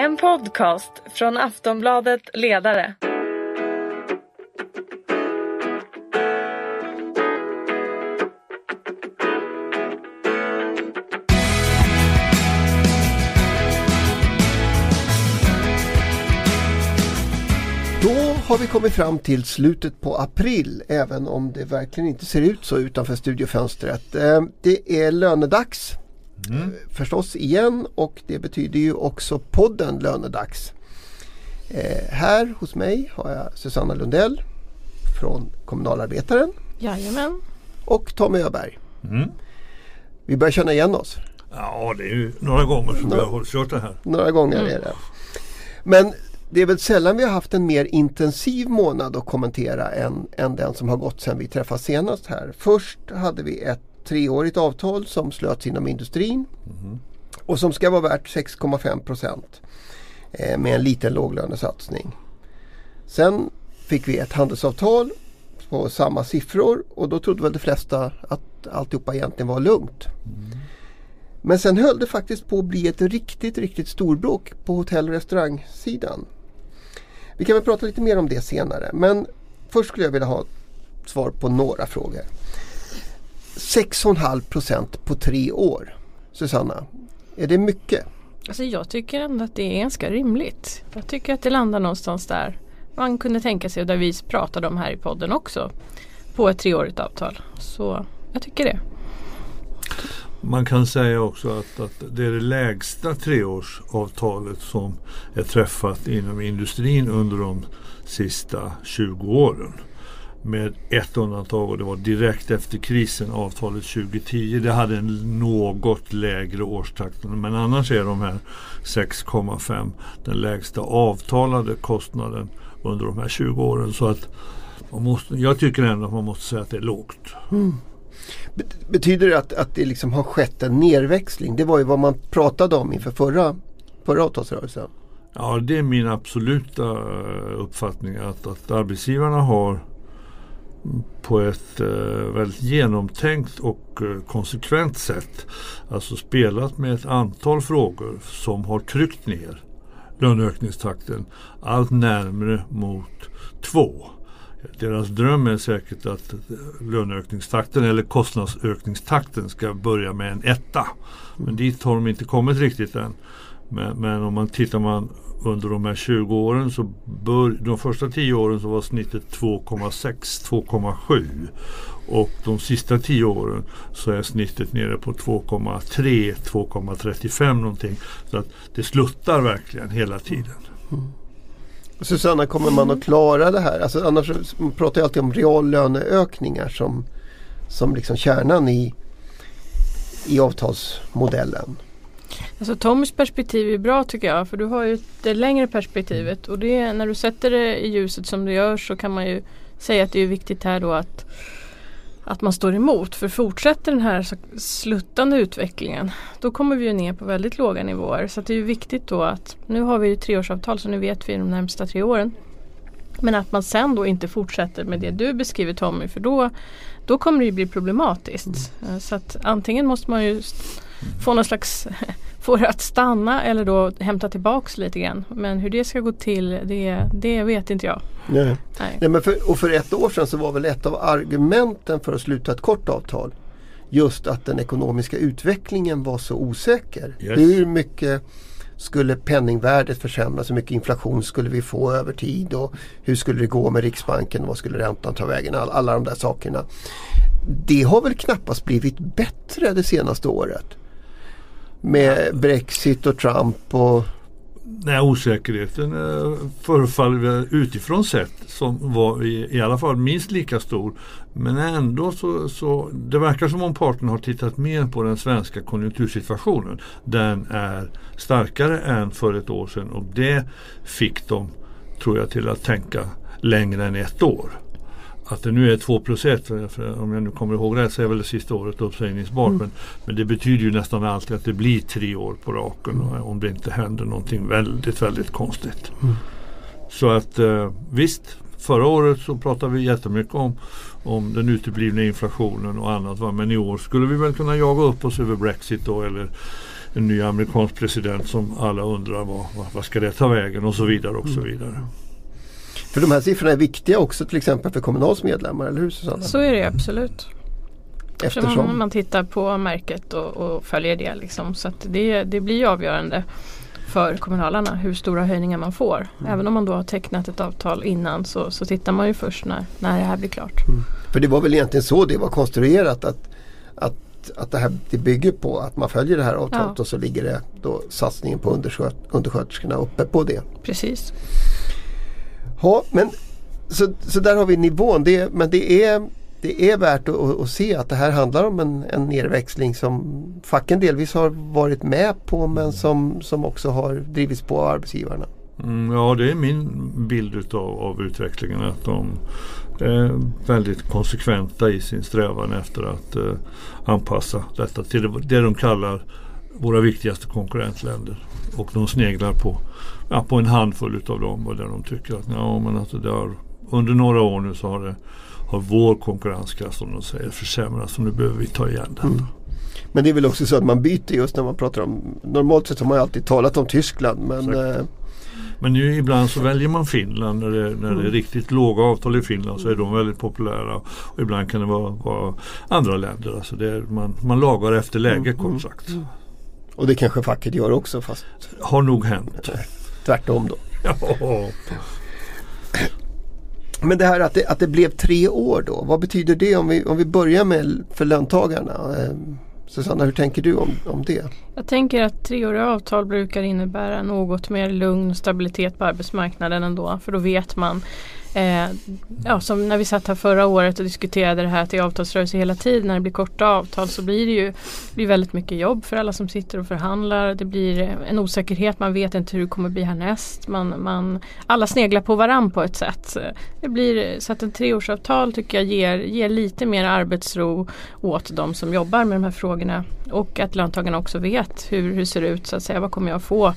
En podcast från Aftonbladet Ledare. Då har vi kommit fram till slutet på april även om det verkligen inte ser ut så utanför studiofönstret. Eh, det är lönedags eh, förstås igen och det betyder ju också podden Lönedags. Eh, Här hos mig har jag Susanna Lundell från Kommunalarbetaren Jajamän. och Tommy Öberg. Mm. Vi börjar känna igen oss. Ja, det är ju några gånger som vi har kört det här. Några gånger är det. Men det är väl sällan vi har haft en mer intensiv månad att kommentera än, än den som har gått sedan vi träffades senast här. Först hade vi ett treårigt avtal som slöts inom industrin och som ska vara värt 6,5 procent eh, med en liten låglönesatsning. Sen fick vi ett handelsavtal på samma siffror och då trodde väl de flesta att alltihopa egentligen var lugnt. Men sen höll det faktiskt på att bli ett riktigt, riktigt storbråk på hotell och restaurangsidan. Vi kan väl prata lite mer om det senare. Men först skulle jag vilja ha svar på några frågor. 6,5 procent på tre år. Susanna, är det mycket? Alltså jag tycker ändå att det är ganska rimligt. Jag tycker att det landar någonstans där man kunde tänka sig och där vi pratade om här i podden också. På ett treårigt avtal. Så jag tycker det. Man kan säga också att, att det är det lägsta treårsavtalet som är träffat inom industrin under de sista 20 åren. Med ett undantag och det var direkt efter krisen, avtalet 2010. Det hade en något lägre årstakt. Men annars är de här 6,5 den lägsta avtalade kostnaden under de här 20 åren. Så att man måste, jag tycker ändå att man måste säga att det är lågt. Bet- Betyder det att, att det liksom har skett en nerväxling? Det var ju vad man pratade om inför förra, förra avtalsrörelsen. Ja, det är min absoluta eh, uppfattning att, att arbetsgivarna har mm, på ett eh, väldigt genomtänkt och eh, konsekvent sätt alltså spelat med ett antal frågor som har tryckt ner löneökningstakten allt närmre mot två. Deras dröm är säkert att löneökningstakten eller kostnadsökningstakten ska börja med en etta. Men dit har de inte kommit riktigt än. Men, men om man tittar man under de här 20 åren så bör, de första 10 åren så var snittet 2,6, 2,7 och de sista 10 åren så är snittet nere på 2,3, 2,35 någonting. Så att det sluttar verkligen hela tiden. Mm. Susanna, kommer man att klara det här? Alltså, annars man pratar ju alltid om reallöneökningar som, som liksom kärnan i, i avtalsmodellen. Alltså Tommys perspektiv är bra tycker jag. För du har ju det längre perspektivet. Och det, när du sätter det i ljuset som du gör så kan man ju säga att det är viktigt här då att att man står emot. För fortsätter den här sluttande utvecklingen då kommer vi ju ner på väldigt låga nivåer. Så det är ju viktigt då att nu har vi ju treårsavtal så nu vet vi de närmsta tre åren. Men att man sen då inte fortsätter med det du beskriver Tommy för då, då kommer det ju bli problematiskt. Eh, Så att antingen måste man ju st- få någon slags få det att stanna eller då hämta tillbaks lite grann. Men hur det ska gå till det, det vet inte jag. Nej. Nej. Nej, men för, och för ett år sedan så var väl ett av argumenten för att sluta ett kort avtal just att den ekonomiska utvecklingen var så osäker. Yes. Hur mycket skulle penningvärdet försämras? Hur mycket inflation skulle vi få över tid? Och hur skulle det gå med Riksbanken? Vad skulle räntan ta vägen? All, alla de där sakerna. Det har väl knappast blivit bättre det senaste året? Med Brexit och Trump och Nej, osäkerheten eh, förefaller utifrån sett som var i, i alla fall minst lika stor. Men ändå så, så det verkar som om parterna har tittat mer på den svenska konjunktursituationen. Den är starkare än för ett år sedan och det fick dem, tror jag, till att tänka längre än ett år. Att det nu är 2 plus 1, för, för om jag nu kommer ihåg rätt så är väl det sista året uppsägningsbart. Men, men det betyder ju nästan alltid att det blir tre år på raken och, om det inte händer någonting väldigt, väldigt konstigt. Så att eh, visst, förra året så pratade vi jättemycket om, om den uteblivna inflationen och annat. Va? Men i år skulle vi väl kunna jaga upp oss över Brexit då eller en ny amerikansk president som alla undrar vad, vad, vad ska det ta vägen och så vidare och så vidare. För de här siffrorna är viktiga också till exempel för Kommunals medlemmar, eller hur Susanna? Så är det absolut. Eftersom man, man tittar på märket och, och följer det. Liksom. Så det, det blir avgörande för kommunalarna hur stora höjningar man får. Mm. Även om man då har tecknat ett avtal innan så, så tittar man ju först när, när det här blir klart. Mm. För det var väl egentligen så det var konstruerat att, att, att det här det bygger på att man följer det här avtalet Ja. och så ligger det då satsningen på underskö, undersköterskorna uppe på det. Precis. Ja, men så, så där har vi nivån. Det, men det är, det är värt att, att, att se att det här handlar om en, en nedväxling som facken delvis har varit med på men som, som också har drivits på av arbetsgivarna. Mm, ja, det är min bild utav, av utvecklingen att de är väldigt konsekventa i sin strävan efter att eh, anpassa detta till det, det de kallar våra viktigaste konkurrentländer. Och de sneglar på, ja, på en handfull utav dem och där de tycker att ja, men att det har, under några år nu så har, det, har vår konkurrenskraft som de säger försämrats och nu behöver vi ta igen den. Mm. Men det är väl också så att man byter just när man pratar om Normalt sett har man alltid talat om Tyskland men eh, Men nu ibland så väljer man Finland när det, när det är Mm. riktigt låga avtal i Finland så är de väldigt populära. Och ibland kan det vara, vara andra länder. Alltså det är, man, man lagar efter läge Mm, kort sagt. och det kanske facket gör också fast Har nog hänt. tvärtom då. Men det här att det, att det blev tre år då, vad betyder det om vi, om vi börjar med för löntagarna? Eh, Susanna, hur tänker du om, om det? Jag tänker att treåriga avtal brukar innebära något mer lugn och stabilitet på arbetsmarknaden ändå. För då vet man Eh, ja, som när vi satt här förra året och diskuterade det här att det är avtalsrörelse hela tiden. När det blir korta avtal så blir det ju blir väldigt mycket jobb för alla som sitter och förhandlar. Det blir en osäkerhet, man vet inte hur det kommer bli härnäst. Man, man, alla sneglar på varann på ett sätt. Det blir, så att ett treårsavtal tycker jag ger, ger lite mer arbetsro åt de som jobbar med de här frågorna. Och att löntagarna också vet hur, hur det ser ut, så att säga. Vad kommer jag få?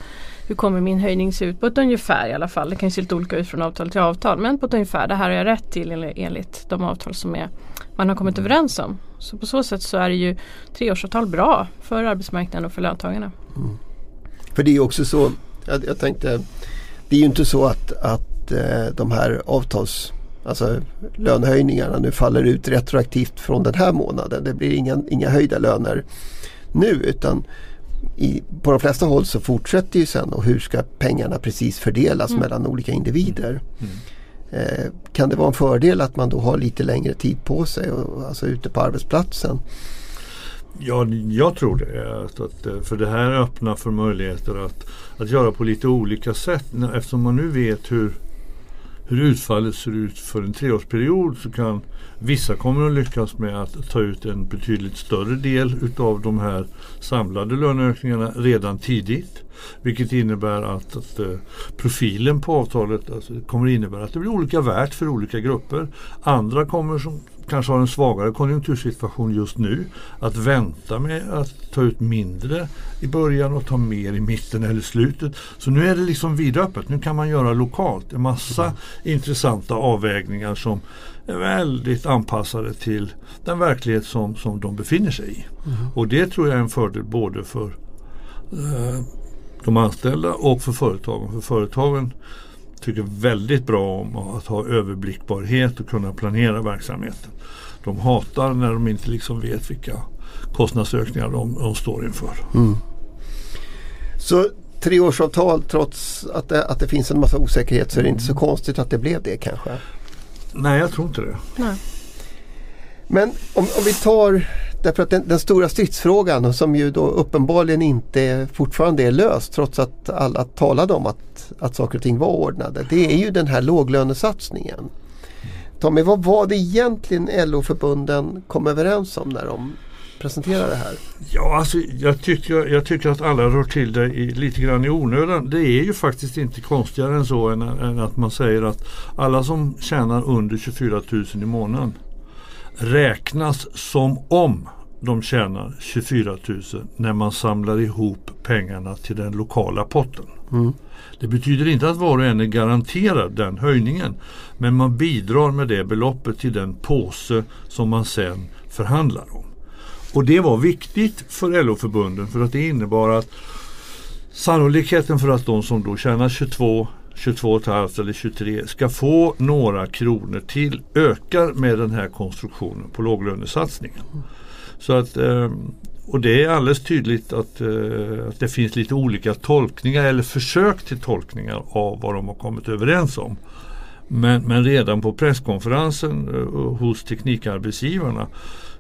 Hur kommer min höjning se ut på ett ungefär i alla fall. Det kan se lite olika ut från avtal till avtal men på ett ungefär. Det här har jag rätt till enligt de avtal som är, man har kommit överens om. Så på så sätt så är det ju treårsavtal bra för arbetsmarknaden och för löntagarna. Mm. För det är ju också så, jag, jag, tänkte, det är ju inte så att, att eh, de här avtals Alltså lönehöjningarna nu faller ut retroaktivt från den här månaden. Det blir inga, inga höjda löner nu utan i, på de flesta håll så fortsätter ju sen och hur ska pengarna precis fördelas mm. mellan olika individer. Mm. Eh, kan det vara en fördel att man då har lite längre tid på sig och, alltså ute på arbetsplatsen? Ja, jag tror det. Att, att, för det här öppnar för möjligheter att, att göra på lite olika sätt. Eftersom man nu vet hur, hur utfallet ser ut för en treårsperiod så kan vissa kommer att lyckas med att ta ut en betydligt större del utav de här samlade löneökningarna redan tidigt. Vilket innebär att, att uh, profilen på avtalet alltså, kommer innebära att det blir olika värt för olika grupper. Andra kommer som kanske har en svagare konjunktursituation just nu att vänta med att ta ut mindre i början och ta mer i mitten eller slutet. Så nu är det liksom vidöppet. Nu kan man göra lokalt en massa mm. intressanta avvägningar som är väldigt anpassade till den verklighet som, som de befinner sig i. Mm. Och det tror jag är en fördel både för eh, de anställda och för företagen. För företagen tycker väldigt bra om att ha överblickbarhet och kunna planera verksamheten. De hatar när de inte liksom vet vilka kostnadsökningar de, de står inför. Mm. Så treårsavtal trots att det, att det finns en massa osäkerhet så är det inte så konstigt att det blev det kanske? Nej, jag tror inte det. Nej. Men om, om vi tar Därför att den, den, stora stridsfrågan som ju då uppenbarligen inte fortfarande är löst trots att alla talade om att, att saker och ting var ordnade. Det är ju den här låglönesatsningen. Tommy, vad var det egentligen LO-förbunden kom överens om när de presenterade det här? Ja, alltså, jag, tycker, jag tycker att alla rör till det i, lite grann i onödan. Det är ju faktiskt inte konstigare än så än, än att man säger att alla som tjänar under 24 000 i månaden räknas som om de tjänar 24 000 när man samlar ihop pengarna till den lokala potten. Mm. Det betyder inte att var och en är garanterad den höjningen. Men man bidrar med det beloppet till den påse som man sen förhandlar om. Och det var viktigt för LO-förbunden för att det innebar att sannolikheten för att de som då tjänar 22 22,5 eller 23 ska få några kronor till ökar med den här konstruktionen på låglönesatsningen. Så att, eh, och det är alldeles tydligt att, eh, att det finns lite olika tolkningar eller försök till tolkningar av vad de har kommit överens om. Men, men redan på presskonferensen eh, hos teknikarbetsgivarna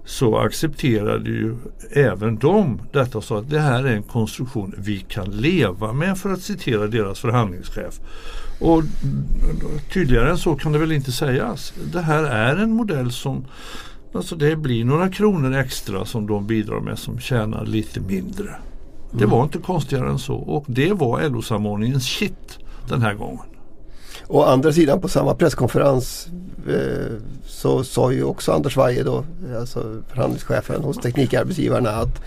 så accepterade ju även de detta och sa att det här är en konstruktion vi kan leva med för att citera deras förhandlingschef. Och tydligare än så kan det väl inte sägas. Det här är en modell som Alltså det blir några kronor extra som de bidrar med som tjänar lite mindre. Det var inte konstigare än så och det var LO-samordningens shit den här gången. Å andra sidan på samma presskonferens eh, så sa ju också Anders Weijer då, alltså förhandlingschefen hos Teknikarbetsgivarna att,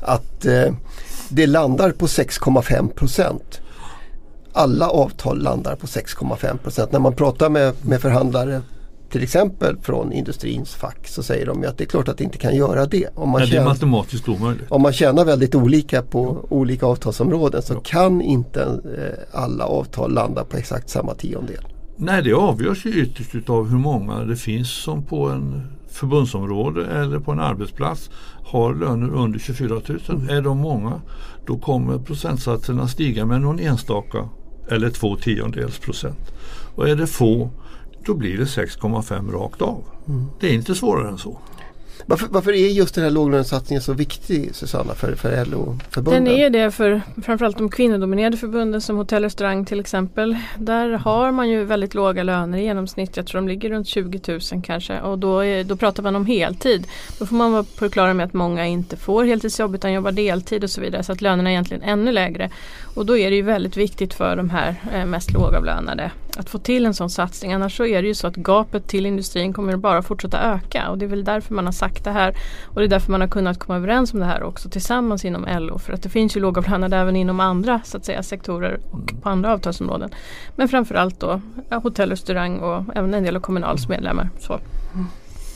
att eh, det landar på 6,5 procent. Alla avtal landar på 6,5 procent. När man pratar med, med förhandlare till exempel från industrins fack så säger de att det är klart att det inte kan göra det. Om man, Nej, tjänar, det är matematiskt omöjligt. Om man tjänar väldigt olika på ja. olika avtalsområden så ja. kan inte eh, alla avtal landa på exakt samma tiondel. Nej det avgörs ju ytterst av hur många det finns som på en förbundsområde eller på en arbetsplats har löner under 24 000. Mm. Är de många då kommer procentsatserna stiga med någon enstaka eller två tiondels procent. Och är det få då blir det 6,5 rakt av. Mm. Det är inte svårare än så. Varför, varför, är just den här låglönesatsningen så viktig Susanna för, för LO-förbunden? Den är det för framförallt de kvinnodominerade förbunden som Hotell och Restaurang till exempel. Där har man ju väldigt låga löner i genomsnitt. Jag tror de ligger runt 20 000 kanske och då, är, då pratar man om heltid. Då får man vara på det klara med att många inte får heltidsjobb utan jobbar deltid och så vidare så att lönerna är egentligen ännu lägre. Och då är det ju väldigt viktigt för de här eh, mest lågavlönade att få till en sån satsning. Annars så är det ju så att gapet till industrin kommer bara fortsätta öka och det är väl därför man har sagt det här. Och det är därför man har kunnat komma överens om det här också tillsammans inom LO. För att det finns ju lågavlönade även inom andra så att säga, sektorer och mm. på andra avtalsområden. Men framförallt då hotell och restaurang och även en del av Kommunals medlemmar. Så.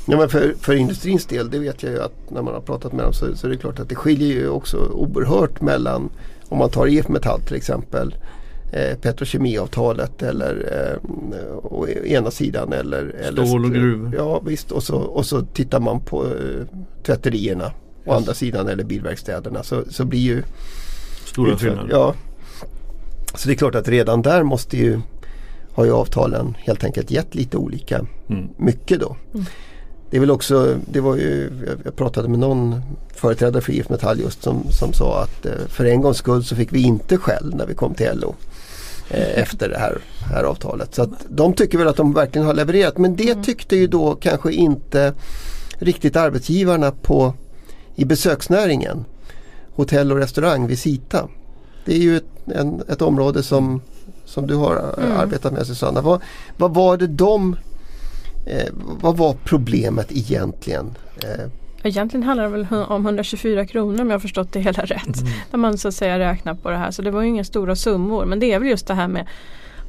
Ja, men för, för industrins del, det vet jag ju att när man har pratat med dem så, så är det klart att det skiljer ju också oerhört mellan om man tar IF Metall till exempel eh, petrokemiavtalet eller eh, å ena sidan eller Stål och gruvor. Ja visst och så, och så tittar man på eh, tvätterierna yes. å andra sidan eller bilverkstäderna så, så blir ju Stora skillnader. Ja. Så det är klart att redan där måste ju har ju avtalen helt enkelt gett lite olika mm. mycket då. Mm. Det är väl också, det var ju, jag pratade med någon företrädare för IF Metall just som, som sa att eh, för en gångs skull så fick vi inte skäll när vi kom till LO eh, efter det här, här avtalet. Så att de tycker väl att de verkligen har levererat men det mm. tyckte ju då kanske inte riktigt arbetsgivarna på, i besöksnäringen. Hotell och restaurang, Visita. Det är ju ett, en, ett område som, som du har eh, mm. arbetat med Susanna. Vad, vad var det de Eh, vad var problemet egentligen? Eh, Egentligen handlar det väl om 124 kronor om jag har förstått det hela rätt. Mm. När man så att säga räknar på det här. Så det var ju inga stora summor. Men det är väl just det här med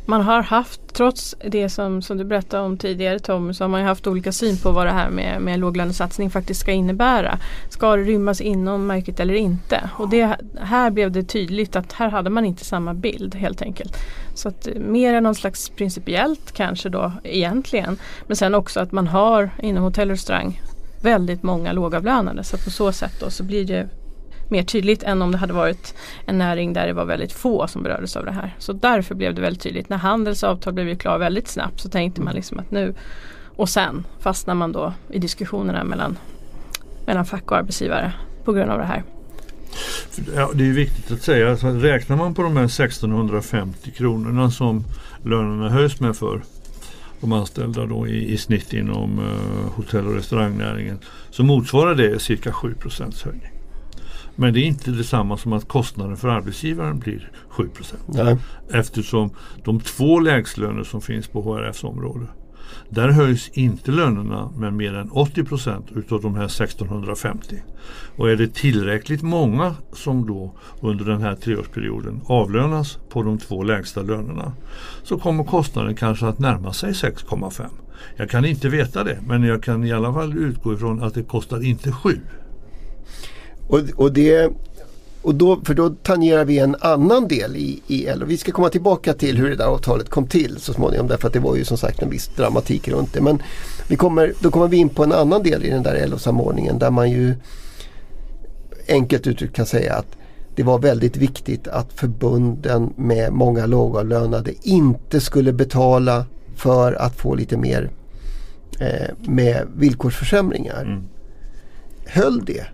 man har haft, trots det som, som du berättade om tidigare Tom, så har man haft olika syn på vad det här med, med låglönesatsning faktiskt ska innebära. Ska det rymmas inom märket eller inte? Och det, här blev det tydligt att här hade man inte samma bild helt enkelt. Så att eh, mer än någon slags principiellt kanske då egentligen. Men sen också att man har inom hotell och restaurang väldigt många lågavlönade så på så sätt då så blir det mer tydligt än om det hade varit en näring där det var väldigt få som berördes av det här. Så därför blev det väldigt tydligt. När Handels avtal blev klar väldigt snabbt så tänkte man liksom att nu och sen fastnar man då i diskussionerna mellan, mellan fack och arbetsgivare på grund av det här. Ja, det är viktigt att säga att räknar man på de här 1650 kronorna som lönerna höjs med för de anställda då i, i snitt inom uh, hotell och restaurangnäringen så motsvarar det cirka 7% höjning. Men det är inte detsamma som att kostnaden för arbetsgivaren blir 7 Nej. Eftersom de två lägstlöner som finns på HRFs område där höjs inte lönerna med mer än 80% utav de här 1650. Och är det tillräckligt många som då under den här treårsperioden avlönas på de två lägsta lönerna så kommer kostnaden kanske att närma sig 6,5. Jag kan inte veta det men jag kan i alla fall utgå ifrån att det kostar inte 7. Och, och det och då, för då tangerar vi en annan del i, i LO. Vi ska komma tillbaka till hur det där avtalet kom till så småningom därför att det var ju som sagt en viss dramatik runt det. Men vi kommer, då kommer vi in på en annan del i den där LO-samordningen där man ju enkelt uttryckt kan säga att det var väldigt viktigt att förbunden med många lågavlönade inte skulle betala för att få lite mer eh, med villkorsförsämringar. Mm. Höll det?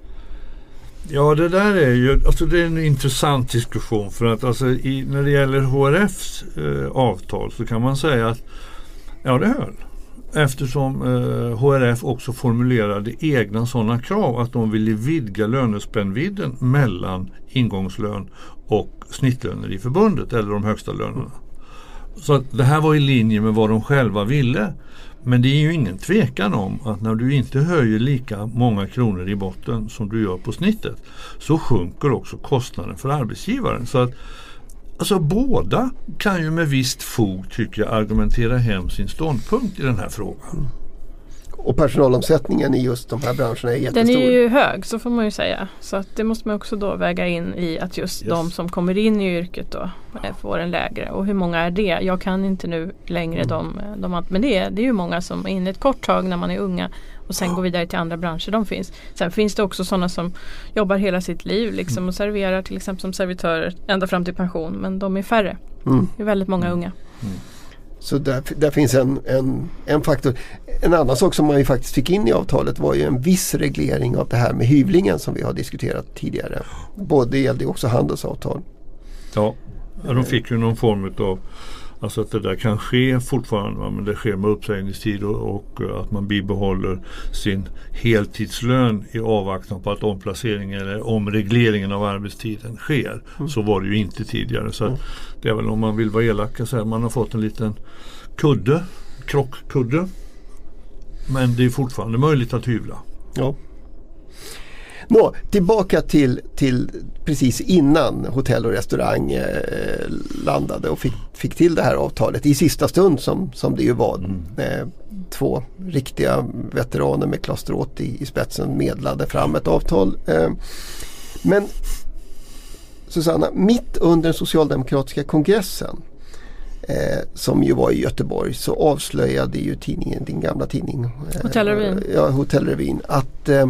Ja det där är ju alltså det är en intressant diskussion för att alltså i, när det gäller HRFs eh, avtal så kan man säga att ja det höll. Eftersom eh, HRF också formulerade egna sådana krav att de ville vidga lönespännvidden mellan ingångslön och snittlöner i förbundet eller de högsta lönerna. Så att det här var i linje med vad de själva ville. Men det är ju ingen tvekan om att när du inte höjer lika många kronor i botten som du gör på snittet så sjunker också kostnaden för arbetsgivaren. Så att Alltså båda kan ju med visst fog tycker jag argumentera hem sin ståndpunkt i den här frågan. Och personalomsättningen i just de här branscherna är jättestor. Den är ju hög så får man ju säga. Så att det måste man också då väga in i att just yes. de som kommer in i yrket då eh, får en lägre. Och hur många är det? Jag kan inte nu längre mm. de, de, men det är, det är ju många som är inne ett kort tag när man är unga och sen ja. går vidare till andra branscher. De finns. Sen finns det också sådana som jobbar hela sitt liv liksom mm. och serverar till exempel som servitörer ända fram till pension. Men de är färre. Mm. Det är väldigt många unga. Mm. Så där, där finns en, en, en faktor. En annan sak som man ju faktiskt fick in i avtalet var ju en viss reglering av det här med hyvlingen som vi har diskuterat tidigare. Både gällde också handelsavtal. Ja, de fick ju någon form av Alltså att det där kan ske fortfarande va? men det sker med uppsägningstid och, och, att man bibehåller sin heltidslön i avvaktan på att omplaceringen eller omregleringen av arbetstiden sker. Mm. Så var det ju inte tidigare. Så mm. Det är väl om man vill vara elak att säga man har fått en liten kudde, krockkudde. Men det är fortfarande möjligt att hyvla. Ja. Nå, tillbaka till, till precis innan hotell och restaurang eh, landade och fick, fick till det här avtalet i sista stund som, som det ju var. Mm. Eh, två riktiga veteraner med Klas i, i spetsen medlade fram ett avtal. Eh, men Susanna, mitt under den socialdemokratiska kongressen eh, som ju var i Göteborg så avslöjade ju tidningen, din gamla tidning eh, Hotellrevyn, ja, Hotellrevyn att eh,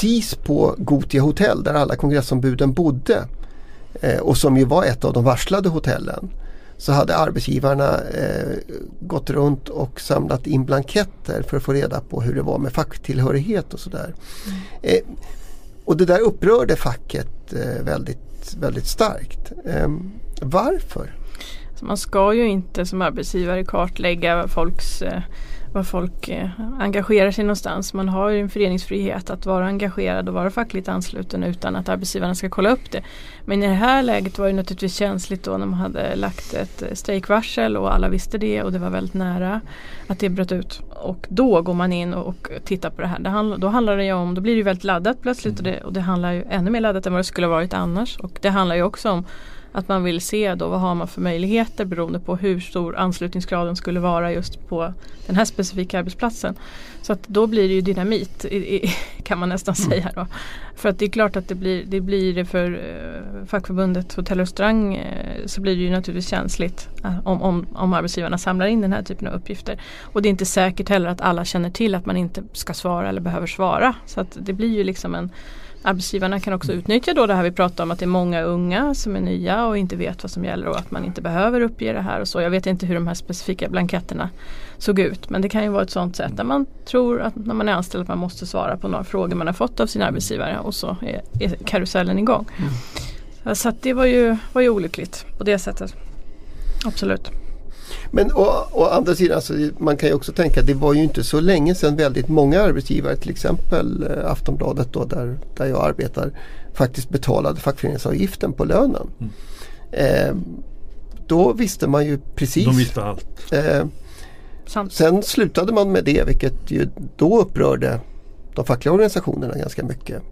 Precis på Gotia hotell där alla kongressombuden bodde eh, och som ju var ett av de varslade hotellen så hade arbetsgivarna eh, gått runt och samlat in blanketter för att få reda på hur det var med facktillhörighet och sådär. Mm. Eh, och det där upprörde facket eh, väldigt, väldigt starkt. Eh, varför? Man ska ju inte som arbetsgivare kartlägga folks eh, var folk eh, engagerar sig någonstans. Man har ju en föreningsfrihet att vara engagerad och vara fackligt ansluten utan att arbetsgivarna ska kolla upp det. Men i det här läget var det naturligtvis känsligt då när man hade lagt ett strejkvarsel och alla visste det och det var väldigt nära att det bröt ut. Och då går man in och, och tittar på det här. Det handl då handlar det ju om, då blir det väldigt laddat plötsligt och det, och det handlar ju ännu mer laddat än vad det skulle varit annars. Och det handlar ju också om att man vill se då vad har man för möjligheter beroende på hur stor anslutningsgraden skulle vara just på den här specifika arbetsplatsen. Så att då blir det ju dynamit kan man nästan mm. säga då. För att det är klart att det blir det blir det för eh, fackförbundet Hotell och restaurang eh, så blir det ju naturligtvis känsligt eh, om, om, om arbetsgivarna samlar in den här typen av uppgifter. Och det är inte säkert heller att alla känner till att man inte ska svara eller behöver svara. Så att det blir ju liksom en Arbetsgivarna kan också utnyttja då det här vi pratar om att det är många unga som är nya och inte vet vad som gäller och att man inte behöver uppge det här och så. Jag vet inte hur de här specifika blanketterna såg ut men det kan ju vara ett sådant sätt där man tror att när man är anställd att man måste svara på några frågor man har fått av sin arbetsgivare och så är, är karusellen igång. Mm. Så det var ju, var ju olyckligt på det sättet. Absolut. Men å, å andra sidan, alltså, man kan ju också tänka att det var ju inte så länge sedan väldigt många arbetsgivare, till exempel eh, Aftonbladet då, där, där jag arbetar, faktiskt betalade fackföreningsavgiften på lönen. Mm. Eh, då visste man ju precis. De visste allt. Eh, sen slutade man med det vilket ju då upprörde de fackliga organisationerna ganska mycket.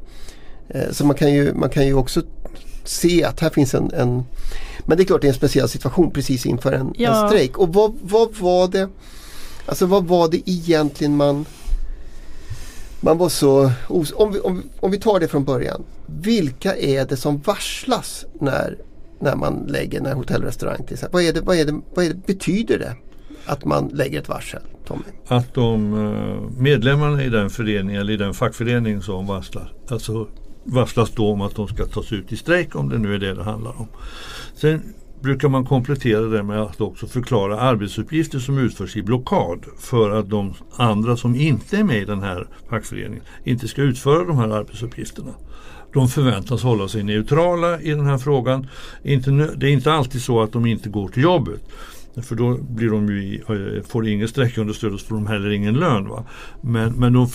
Eh, så man kan, ju, man kan ju också se att här finns en, en men det är klart det är en speciell situation precis inför en, ja. en strejk. Och vad, vad var det Alltså vad var det egentligen man man var så om vi, om, om vi tar det från början. Vilka är det som varslas när, när man lägger när hotell och restaurang till vad, är det, vad, är det, vad är det, betyder det att man lägger ett varsel? Tommy? Att de eh, medlemmarna i den föreningen eller i den fackförening som varslar, alltså varslas då om att de ska tas ut i strejk om det nu är det det handlar om. Sen brukar man komplettera det med att också förklara arbetsuppgifter som utförs i blockad för att de andra som inte är med i den här fackföreningen inte ska utföra de här arbetsuppgifterna. De förväntas hålla sig neutrala i den här frågan. det är inte alltid så att de inte går till jobbet. För då blir de ju, eh, får ingen sträckunderstöd och så får de heller ingen lön. Va? Men, men de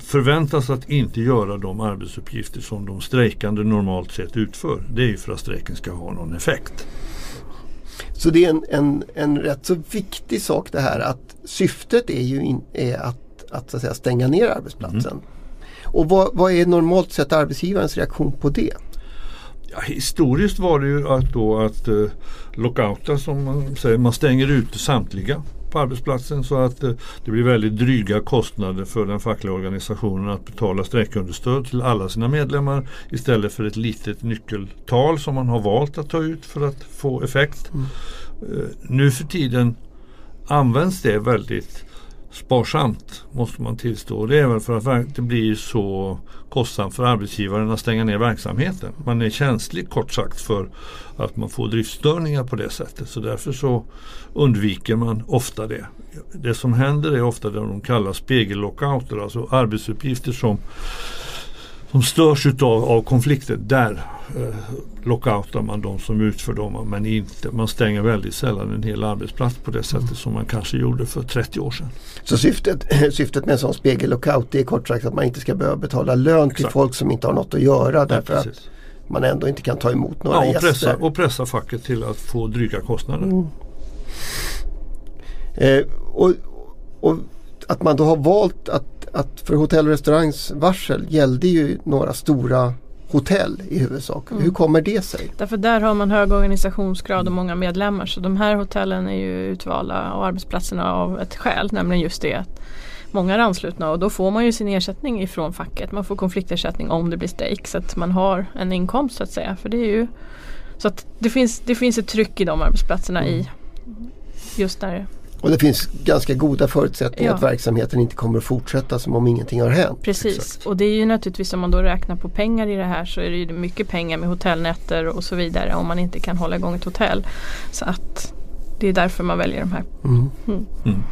förväntas att inte göra de arbetsuppgifter som de strejkande normalt sett utför. Det är ju för att strejken ska ha någon effekt. Så det är en, en, en rätt så viktig sak det här att syftet är ju in, är att, att, så att säga, stänga ner arbetsplatsen. Mm. Och vad, vad är normalt sett arbetsgivarens reaktion på det? Ja, historiskt var det ju att, då att uh, lockouta som man säger, man stänger ute samtliga på arbetsplatsen så att uh, det blir väldigt dryga kostnader för den fackliga organisationen att betala strejkunderstöd till alla sina medlemmar istället för ett litet nyckeltal som man har valt att ta ut för att få effekt. Mm. Uh, nu för tiden används det väldigt sparsamt måste man tillstå. Det är väl för att det blir så kostsamt för arbetsgivaren att stänga ner verksamheten. Man är känslig kort sagt för att man får driftstörningar på det sättet. Så därför så undviker man ofta det. Det som händer är ofta det de kallar spegellockouter, alltså arbetsuppgifter som som störs utav, av konflikter, där eh, lockoutar man de som utför dem. Men inte, man stänger väldigt sällan en hel arbetsplats på det sättet mm. som man kanske gjorde för 30 år sedan. Så syftet, syftet med en sån spegellockout är kort sagt att man inte ska behöva betala lön Exakt. till folk som inte har något att göra därför ja, att man ändå inte kan ta emot några ja, och gäster. Pressa, och pressa facket till att få dryga kostnader. Mm. Eh, och, och att man då har valt att att för hotell och restaurangs varsel gällde ju några stora hotell i huvudsak. Mm. Hur kommer det sig? Därför där har man hög organisationsgrad och många medlemmar. Så de här hotellen är ju utvalda och arbetsplatserna av ett skäl. Nämligen just det att många är anslutna och då får man ju sin ersättning ifrån facket. Man får konfliktersättning om det blir strejk så att man har en inkomst så att säga. För det är ju så att det finns, det finns ett tryck i de arbetsplatserna mm. i just där och det finns ganska goda förutsättningar ja. att verksamheten inte kommer att fortsätta som om ingenting har hänt. Precis Exakt. och det är ju naturligtvis om man då räknar på pengar i det här så är det ju mycket pengar med hotellnätter och så vidare om man inte kan hålla igång ett hotell. Så att det är därför man väljer de här. Mm. Mm. Mm.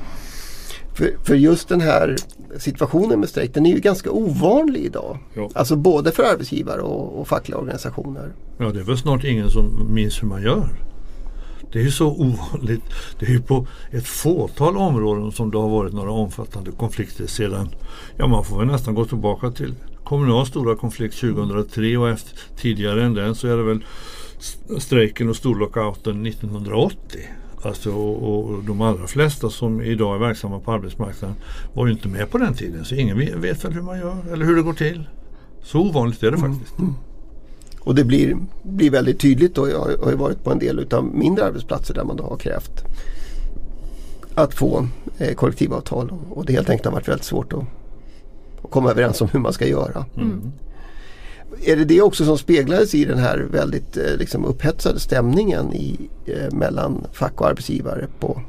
För, för, just den här situationen med strejk den är ju ganska ovanlig idag. Ja. Alltså både för arbetsgivare och, och fackliga organisationer. Ja det är väl snart ingen som minns hur man gör. Det är ju så ovanligt. Det är ju på ett fåtal områden som det har varit några omfattande konflikter sedan, ja man får väl nästan gå tillbaka till kommunal stora konflikt 2003 och efter, tidigare än den så är det väl strejken och storlockouten 1980. Alltså, och, och, de allra flesta som idag är verksamma på arbetsmarknaden var ju inte med på den tiden. Så ingen vet väl hur man gör eller hur det går till. Så ovanligt är det faktiskt. Mm. Och det blir, blir väldigt tydligt och jag har ju varit på en del utav mindre arbetsplatser där man då har krävt att få eh, kollektivavtal och det helt enkelt har varit väldigt svårt att, att komma överens om hur man ska göra. Mm. Är det det också som speglades i den här väldigt eh, liksom upphetsade stämningen i, eh, mellan fack och arbetsgivare på,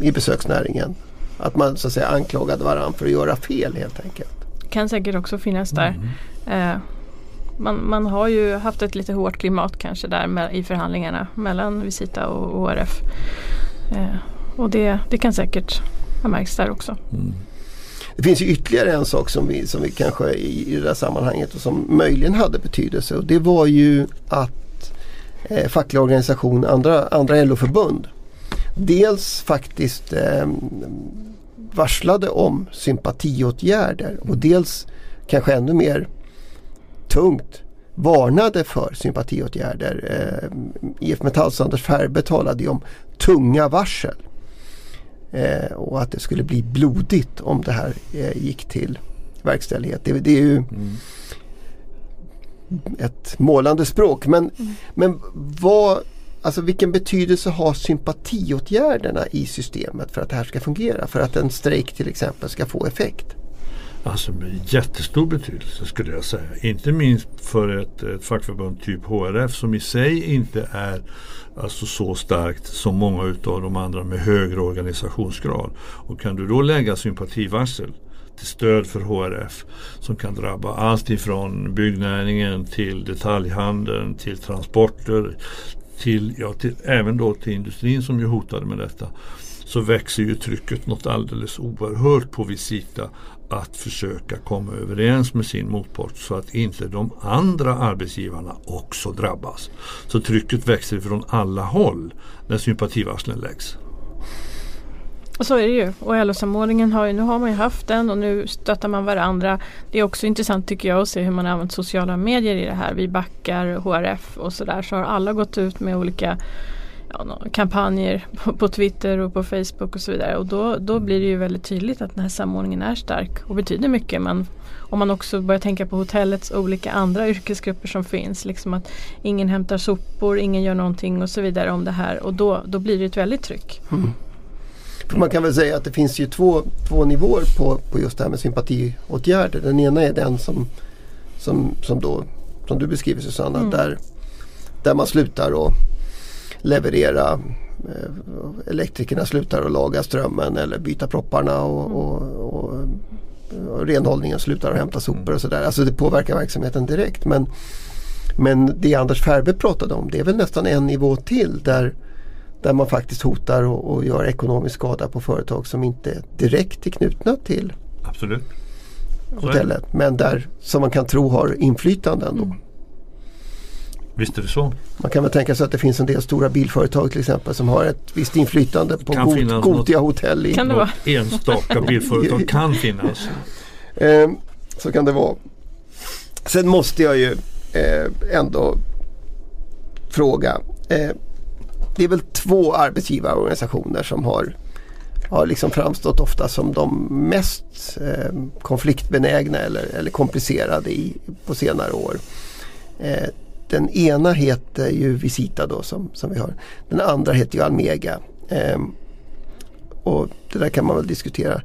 i besöksnäringen? Att man så att säga anklagade varandra för att göra fel helt enkelt. kan säkert också finnas där. Eh, man, man har ju haft ett lite hårt klimat kanske där med, i förhandlingarna mellan Visita och ORF. Eh, och det, det kan säkert ha märkts där också. Mm. Det finns ju ytterligare en sak som vi, som vi kanske i, i det här sammanhanget och som möjligen hade betydelse och det var ju att eh, fackliga organisationer, andra, andra LO-förbund dels faktiskt eh, varslade om sympatiåtgärder och dels kanske ännu mer tungt varnade för sympatiåtgärder. Eh, IF Metalls Anders Färbe talade ju om tunga varsel. Eh, och att det skulle bli blodigt om det här eh, gick till verkställighet. Det, det är ju Mm. ett målande språk. Men, men vad, alltså vilken betydelse har sympatiåtgärderna i systemet för att det här ska fungera? För att en strejk till exempel ska få effekt? Alltså med jättestor betydelse skulle jag säga. Inte minst för ett, ett fackförbund typ HRF som i sig inte är alltså så starkt som många utav de andra med högre organisationsgrad. Och kan du då lägga sympativarsel till stöd för HRF som kan drabba allt ifrån byggnäringen till detaljhandeln till transporter till, ja, till, även då till industrin som ju hotade med detta så växer ju trycket något alldeles oerhört på Visita att försöka komma överens med sin motpart så att inte de andra arbetsgivarna också drabbas. Så trycket växer från alla håll när sympativarslen läggs. Och så är det ju. Och LO-samordningen har ju, nu har man ju haft den och nu stöttar man varandra. Det är också intressant tycker jag att se hur man har använt sociala medier i det här. Vi backar HRF och sådär. Så har alla gått ut med olika ja, kampanjer på, på Twitter och på Facebook och så vidare. Och då, då blir det ju väldigt tydligt att den här samordningen är stark och betyder mycket. Men om man också börjar tänka på hotellets olika andra yrkesgrupper som finns. Liksom att ingen hämtar sopor, ingen gör någonting och så vidare om det här. Och då, då blir det ett väldigt tryck. För man kan väl säga att det finns ju två, två nivåer på, på just det här med sympatiåtgärder. Den ena är den som, som, som, då, som du beskriver Susanna, Mm. där, där man slutar att leverera eh, elektrikerna slutar att laga strömmen eller byta propparna och, och, och, och renhållningen slutar att hämta sopor och sådär. Alltså det påverkar verksamheten direkt. Men, men det Anders Färbe pratade om det är väl nästan en nivå till där, där man faktiskt hotar och, och gör ekonomisk skada på företag som inte direkt är knutna till Absolut. Hotellet. Men där som man kan tro har inflytande ändå. Mm. Visst är det så. Man kan väl tänka sig att det finns en del stora bilföretag till exempel som har ett visst inflytande på god, Gotia hotell. I, Kan det vara? Enstaka bilföretag kan finnas. Eh, så kan det vara. Sen måste jag ju eh, ändå fråga. Eh, det är väl två arbetsgivarorganisationer som har, har liksom framstått ofta som de mest eh, konfliktbenägna eller, eller komplicerade i, på senare år. Den ena heter ju Visita då som, som vi har. Den andra heter ju Almega. Eh, och det där kan man väl diskutera.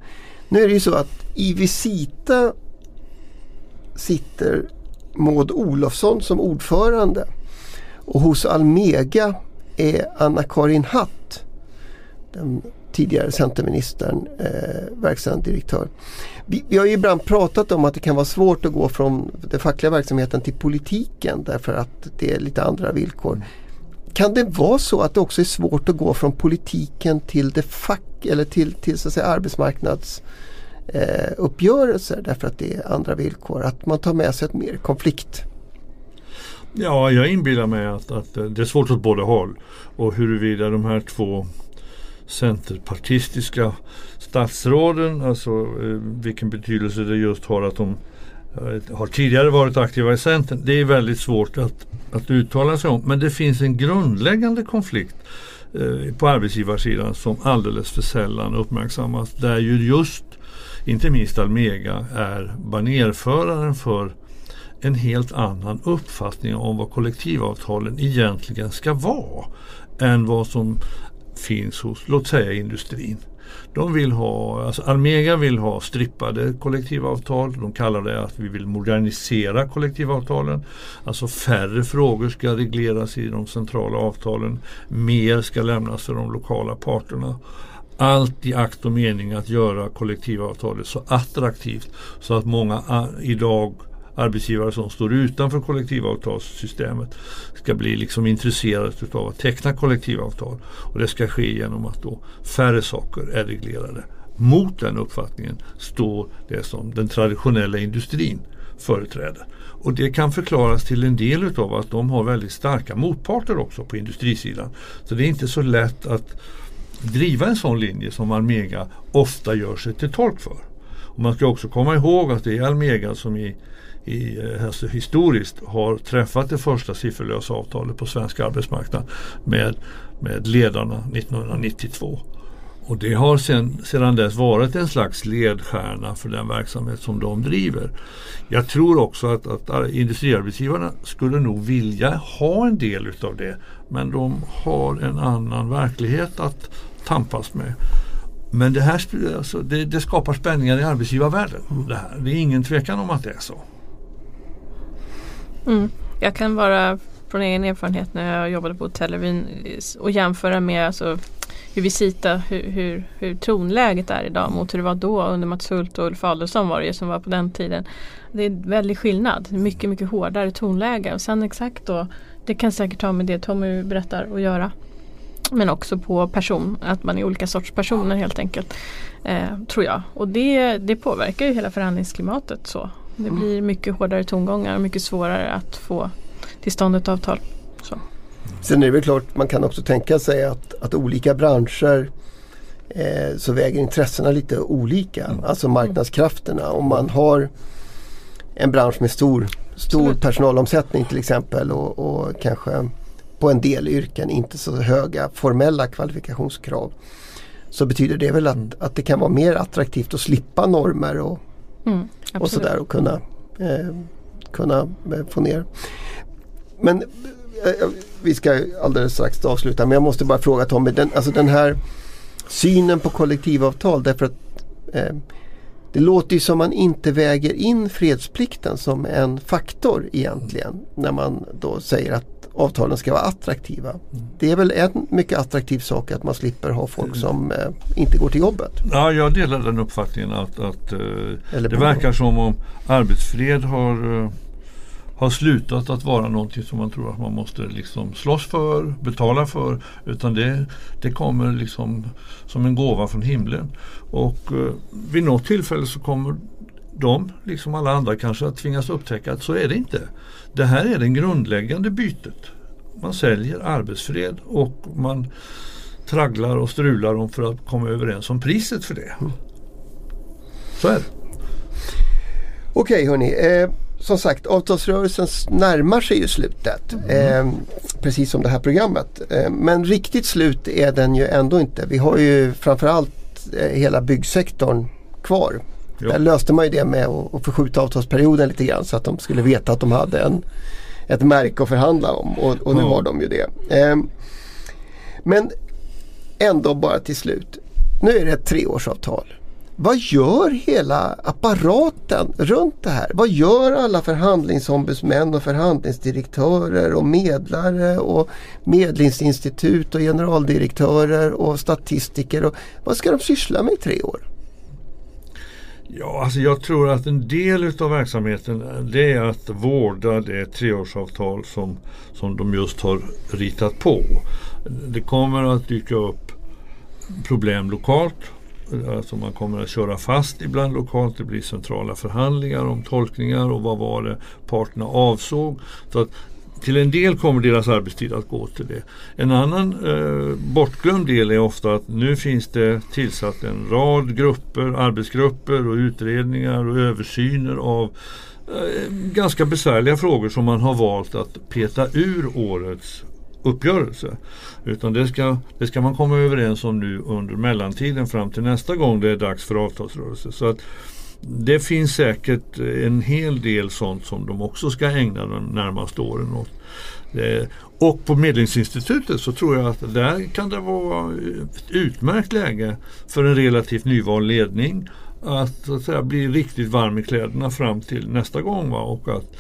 Nu är det ju så att i Visita sitter Maud Olofsson som ordförande. Och hos Almega är Anna-Karin Hatt, den tidigare centerministern, eh, verkställande direktör. Vi, vi har ju ibland pratat om att det kan vara svårt att gå från den fackliga verksamheten till politiken därför att det är lite andra villkor. Kan det vara så att det också är svårt att gå från politiken till det fack eller till, till så att säga, arbetsmarknads eh, uppgörelser därför att det är andra villkor. Att man tar med sig ett mer konflikt. Ja, jag inbillar mig att, att det är svårt åt båda håll. Och huruvida de här två centerpartistiska statsråden, alltså eh, vilken betydelse det just har att de eh, har tidigare varit aktiva i Centern. Det är väldigt svårt att, att uttala sig om. Men det finns en grundläggande konflikt eh, på arbetsgivarsidan som alldeles för sällan uppmärksammas. Där ju just, inte minst Almega, är banerföraren för en helt annan uppfattning om vad kollektivavtalen egentligen ska vara än vad som finns hos, låt säga industrin. De vill ha, alltså Almega vill ha strippade kollektivavtal. De kallar det att vi vill modernisera kollektivavtalen. Alltså färre frågor ska regleras i de centrala avtalen. Mer ska lämnas för de lokala parterna. Allt i akt och mening att göra kollektivavtalet så attraktivt så att många idag arbetsgivare som står utanför kollektivavtalssystemet ska bli liksom intresserade av att teckna kollektivavtal. Och det ska ske genom att då färre saker är reglerade. Mot den uppfattningen står det som den traditionella industrin företräder. Och det kan förklaras till en del utav att de har väldigt starka motparter också på industrisidan. Så det är inte så lätt att driva en sån linje som Almega ofta gör sig till tolk för. Och man ska också komma ihåg att det är Almega som i, i, eh, alltså historiskt har träffat det första sifferlösa avtalet på svensk arbetsmarknad med, med ledarna 1992. Och det har sen, sedan dess varit en slags ledstjärna för den verksamhet som de driver. Jag tror också att, att industriarbetsgivarna skulle nog vilja ha en del utav det. Men de har en annan verklighet att tampas med. Men det här alltså, det, det skapar spänningar i arbetsgivarvärlden. Det, här. det är ingen tvekan om att det är så. Mm. Jag kan vara från egen erfarenhet när jag jobbade på Television och jämföra med alltså, hur Visita, hur, hur, hur tonläget är idag mot hur det var då under Mats Hult och Ulf Adelsohn var det som var på den tiden. Det är en väldig skillnad, mycket mycket hårdare tonläge och sen exakt då det kan säkert ha med det Tommy berättar att göra. Men också på person, att man är olika sorts personer helt enkelt. Eh, tror jag. Och det, det påverkar ju hela förhandlingsklimatet så. Det blir mycket hårdare tongångar och mycket svårare att få till stånd ett avtal. Så. Sen är det väl klart, man kan också tänka sig att, att olika branscher eh, så väger intressena lite olika. Mm. Alltså marknadskrafterna. Om man har en bransch med stor, stor personalomsättning till exempel och, och kanske på en del yrken inte så höga formella kvalifikationskrav. Så betyder det väl att, mm. att det kan vara mer attraktivt att slippa normer och, mm, och sådär och kunna, eh, kunna eh, få ner. Men eh, vi ska alldeles strax avsluta men jag måste bara fråga Tommy, den, alltså den här synen på kollektivavtal därför att eh, det låter ju som man inte väger in fredsplikten som en faktor egentligen när man då säger att avtalen ska vara attraktiva. Det är väl en mycket attraktiv sak att man slipper ha folk mm. som eh, inte går till jobbet. Ja, jag delar den uppfattningen att, att eh, det verkar som om arbetsfred har eh, har slutat att vara någonting som man tror att man måste liksom slåss för, betala för. Utan det, det kommer liksom som en gåva från himlen. Och eh, vid något tillfälle så kommer de, liksom alla andra kanske, att tvingas upptäcka att så är det inte. Det här är det grundläggande bytet. Man säljer arbetsfred och man tragglar och strular om för att komma överens om priset för det. Så är det. Okej hörni. Eh, som sagt avtalsrörelsen närmar sig ju slutet. Mm. Eh, precis som det här programmet. Eh, men riktigt slut är den ju ändå inte. Vi har ju framförallt eh, hela byggsektorn kvar. Jo. Där löste man ju det med att, förskjuta avtalsperioden lite grann så att de skulle veta att de hade en, ett märke att förhandla om och, och nu mm. har de ju det. Ehm, men ändå bara till slut. Nu är det ett treårsavtal. Vad gör hela apparaten runt det här? Vad gör alla förhandlingsombudsmän och förhandlingsdirektörer och medlare och medlingsinstitut och generaldirektörer och statistiker? Och vad ska de syssla med i tre år? Ja, alltså jag tror att en del av verksamheten det är att vårda det treårsavtal som, som de just har ritat på. Det kommer att dyka upp problem lokalt. Alltså man kommer att köra fast ibland lokalt. Det blir centrala förhandlingar om tolkningar och vad var det parterna avsåg. Så att till en del kommer deras arbetstid att gå till det. En annan eh, bortglömd del är ofta att nu finns det tillsatt en rad grupper, arbetsgrupper och utredningar och översyner av eh, ganska besvärliga frågor som man har valt att peta ur årets uppgörelse. Utan det ska, det ska man komma överens om nu under mellantiden fram till nästa gång det är dags för avtalsrörelse. Så att det finns säkert en hel del sånt som de också ska ägna de närmaste åren åt. Eh, och på Medlingsinstitutet så tror jag att där kan det vara ett utmärkt läge för en relativt nyvald ledning att, så att säga, bli riktigt varm i kläderna fram till nästa gång. Va? Och att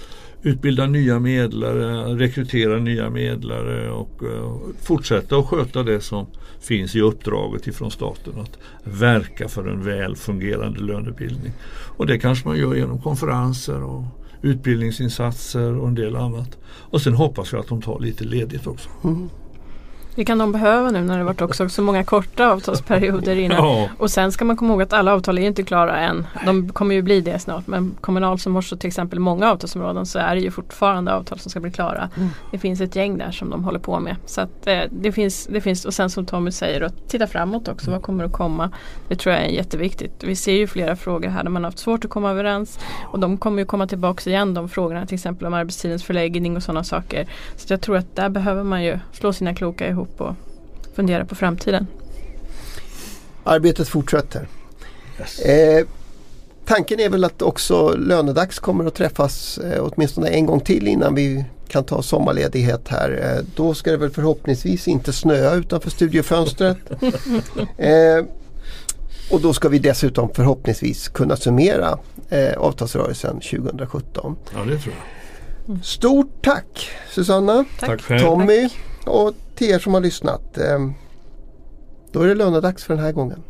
utbilda nya medlare, rekrytera nya medlare och eh, fortsätta att sköta det som finns i uppdraget ifrån staten att verka för en väl fungerande lönebildning. Och det kanske man gör genom konferenser och utbildningsinsatser och en del annat. Och sen hoppas jag att de tar lite ledigt också. Mm. Det kan de behöva nu när det varit också så många korta avtalsperioder innan. Ja. Och sen ska man komma ihåg att alla avtal är inte klara än. De kommer ju bli det snart. Men Kommunal som har så till exempel många avtalsområden så är det ju fortfarande avtal som ska bli klara. Mm. Det finns ett gäng där som de håller på med. Så att, eh, det, finns, det finns och sen som Tommy säger att titta framåt också. Vad kommer att komma? Det tror jag är jätteviktigt. Vi ser ju flera frågor här där man har haft svårt att komma överens. Och de kommer ju komma tillbaka igen de frågorna. Till exempel om arbetstidens förläggning och sådana saker. Så jag tror att där behöver man ju slå sina kloka ihop ihop och fundera på framtiden. Arbetet fortsätter. Yes. Eh, tanken är väl att också lönedags kommer att träffas eh, åtminstone en gång till innan vi kan ta sommarledighet här. Eh, då ska det väl förhoppningsvis inte snöa utanför studiofönstret. eh, och då ska vi dessutom förhoppningsvis kunna summera eh, avtalsrörelsen 2017. Ja, det tror jag. Stort tack Susanna, tack. Tommy och till er som har lyssnat. Eh, då är det lönedags för den här gången.